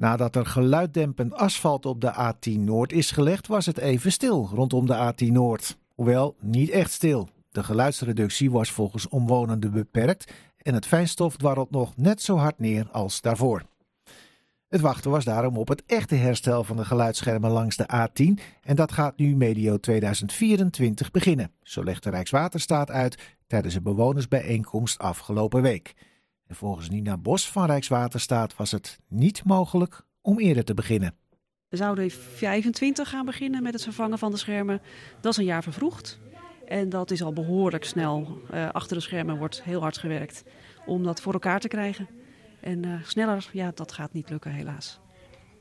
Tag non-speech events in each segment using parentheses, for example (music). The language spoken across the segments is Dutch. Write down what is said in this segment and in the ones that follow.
Nadat er geluiddempend asfalt op de A10 Noord is gelegd, was het even stil rondom de A10 Noord. Hoewel niet echt stil. De geluidsreductie was volgens omwonenden beperkt en het fijnstof dwarrelt nog net zo hard neer als daarvoor. Het wachten was daarom op het echte herstel van de geluidsschermen langs de A10 en dat gaat nu medio 2024 beginnen, zo legt de Rijkswaterstaat uit tijdens een bewonersbijeenkomst afgelopen week. En volgens Nina Bos van Rijkswaterstaat was het niet mogelijk om eerder te beginnen. We zouden 25 gaan beginnen met het vervangen van de schermen. Dat is een jaar vervroegd. En dat is al behoorlijk snel. Uh, achter de schermen wordt heel hard gewerkt om dat voor elkaar te krijgen. En uh, sneller, ja, dat gaat niet lukken helaas.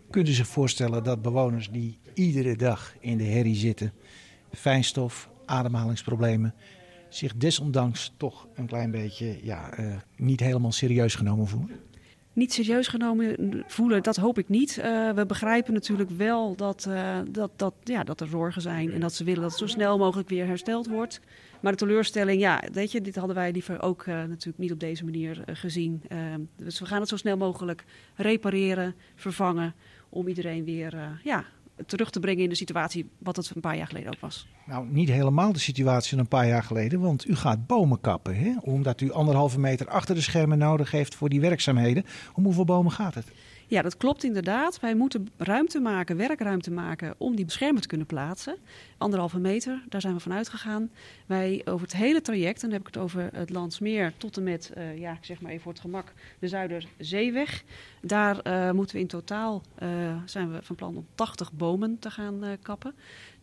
Kunt u zich voorstellen dat bewoners die iedere dag in de herrie zitten, fijnstof, ademhalingsproblemen, zich desondanks toch een klein beetje ja, uh, niet helemaal serieus genomen voelen? Niet serieus genomen voelen, dat hoop ik niet. Uh, we begrijpen natuurlijk wel dat, uh, dat, dat, ja, dat er zorgen zijn en dat ze willen dat het zo snel mogelijk weer hersteld wordt. Maar de teleurstelling, ja, weet je, dit hadden wij liever ook natuurlijk niet op deze manier gezien. dus we gaan het zo snel mogelijk repareren, vervangen, om iedereen weer ja, terug te brengen in de situatie wat het een paar jaar geleden ook was. Nou, niet helemaal de situatie van een paar jaar geleden, want u gaat bomen kappen. Hè? Omdat u anderhalve meter achter de schermen nodig heeft voor die werkzaamheden. Om hoeveel bomen gaat het? Ja, dat klopt inderdaad. Wij moeten ruimte maken, werkruimte maken om die beschermen te kunnen plaatsen. Anderhalve meter, daar zijn we van uitgegaan. Wij over het hele traject, en dan heb ik het over het Landsmeer tot en met, uh, ja, ik zeg maar even voor het gemak, de Zuiderzeeweg. Daar uh, moeten we in totaal, uh, zijn we van plan om 80 bomen te gaan kappen.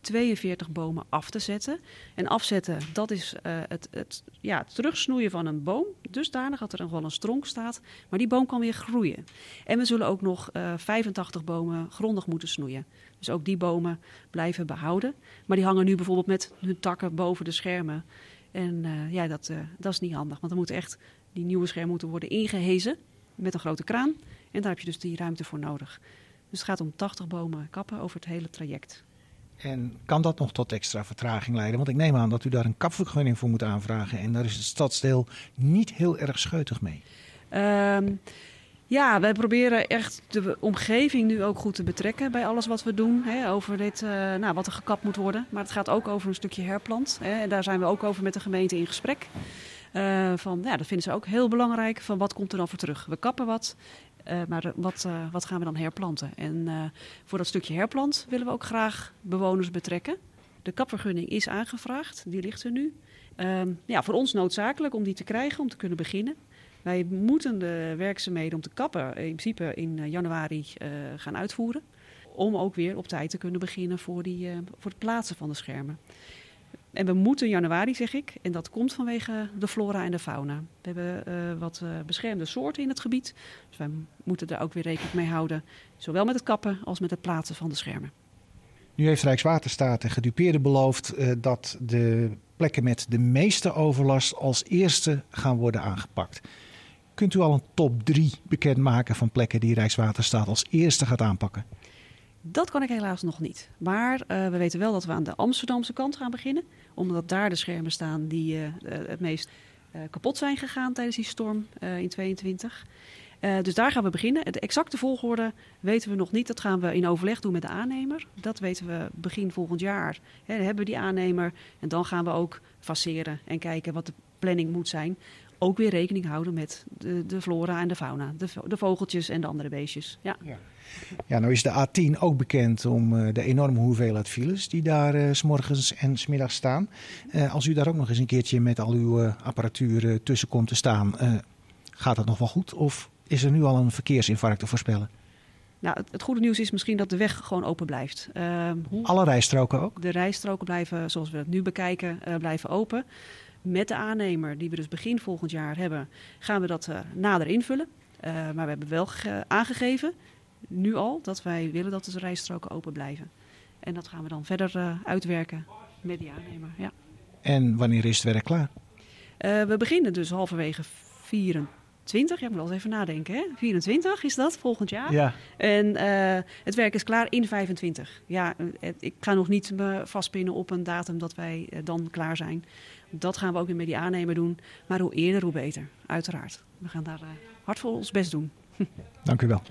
42 bomen af te zetten. En afzetten, dat is uh, het, het, ja, terugsnoeien van een boom. Dusdanig dat er gewoon een stronk staat. Maar die boom kan weer groeien. En we zullen ook nog uh, 85 bomen grondig moeten snoeien. Dus ook die bomen blijven behouden. Maar die hangen nu bijvoorbeeld met hun takken boven de schermen. En uh, ja, dat, dat is niet handig. Want dan moeten echt die nieuwe schermen moeten worden ingehezen met een grote kraan. En daar heb je dus die ruimte voor nodig. Dus het gaat om 80 bomen kappen over het hele traject. En kan dat nog tot extra vertraging leiden? Want ik neem aan dat u daar een kapvergunning voor moet aanvragen. En daar is het stadsdeel niet heel erg scheutig mee. Um, ja, wij proberen echt de omgeving nu ook goed te betrekken bij alles wat we doen. Hè, over dit, uh, nou, wat er gekapt moet worden. Maar het gaat ook over een stukje herplant. Hè, en daar zijn we ook over met de gemeente in gesprek. Uh, van, ja, dat vinden ze ook heel belangrijk. Van wat komt er dan voor terug? We kappen wat. Uh, maar wat, uh, wat, gaan we dan herplanten? En uh, voor dat stukje herplant willen we ook graag bewoners betrekken. De kapvergunning is aangevraagd, die ligt er nu. Um, ja, voor ons noodzakelijk om die te krijgen, om te kunnen beginnen. Wij moeten de werkzaamheden om te kappen in principe in januari gaan uitvoeren. Om ook weer op tijd te kunnen beginnen voor, die, voor het plaatsen van de schermen. En we moeten januari, zeg ik. En dat komt vanwege de flora en de fauna. We hebben uh, wat uh, beschermde soorten in het gebied. Dus wij moeten daar ook weer rekening mee houden. Zowel met het kappen als met het plaatsen van de schermen. Nu heeft Rijkswaterstaat en gedupeerden beloofd uh, dat de plekken met de meeste overlast als eerste gaan worden aangepakt. Kunt u al een top 3 bekendmaken van plekken die Rijkswaterstaat als eerste gaat aanpakken? Dat kan ik helaas nog niet. Maar uh, we weten wel dat we aan de Amsterdamse kant gaan beginnen. Omdat daar de schermen staan die uh, het meest kapot zijn gegaan tijdens die storm in 22. dus daar gaan we beginnen. De exacte volgorde weten we nog niet. Dat gaan we in overleg doen met de aannemer. Dat weten we begin volgend jaar. Dan hebben we die aannemer. En dan gaan we ook faceren en kijken wat de planning moet zijn ook weer rekening houden met de, de flora en de fauna. De, de, vogeltjes en de andere beestjes. Ja. ja. Ja, nou is de A10 ook bekend om uh, de enorme hoeveelheid files die daar uh, s morgens en s middags staan. Uh, als u daar ook nog eens een keertje met al uw apparatuur tussen komt te staan, gaat dat nog wel goed? Of is er nu al een verkeersinfarct te voorspellen? Nou, het, het, goede nieuws is misschien dat de weg gewoon open blijft. Hoe... Alle rijstroken ook? De rijstroken blijven, zoals we het nu bekijken, blijven open. Met de aannemer, die we dus begin volgend jaar hebben, gaan we dat nader invullen. maar we hebben wel aangegeven nu al dat wij willen dat de rijstroken open blijven. En dat gaan we dan verder uh, uitwerken met die aannemer. Ja. En wanneer is het werk klaar? We beginnen dus halverwege 24. Ja, ik moet wel eens even nadenken. Hè? 24 is dat volgend jaar. Ja. En uh, het werk is klaar in 25. Ja, ik ga nog niet me vastpinnen op een datum dat wij dan klaar zijn. Dat gaan we ook weer met die aannemer doen. Maar hoe eerder, hoe beter. Uiteraard. We gaan daar hard voor ons best doen. (laughs) Dank u wel.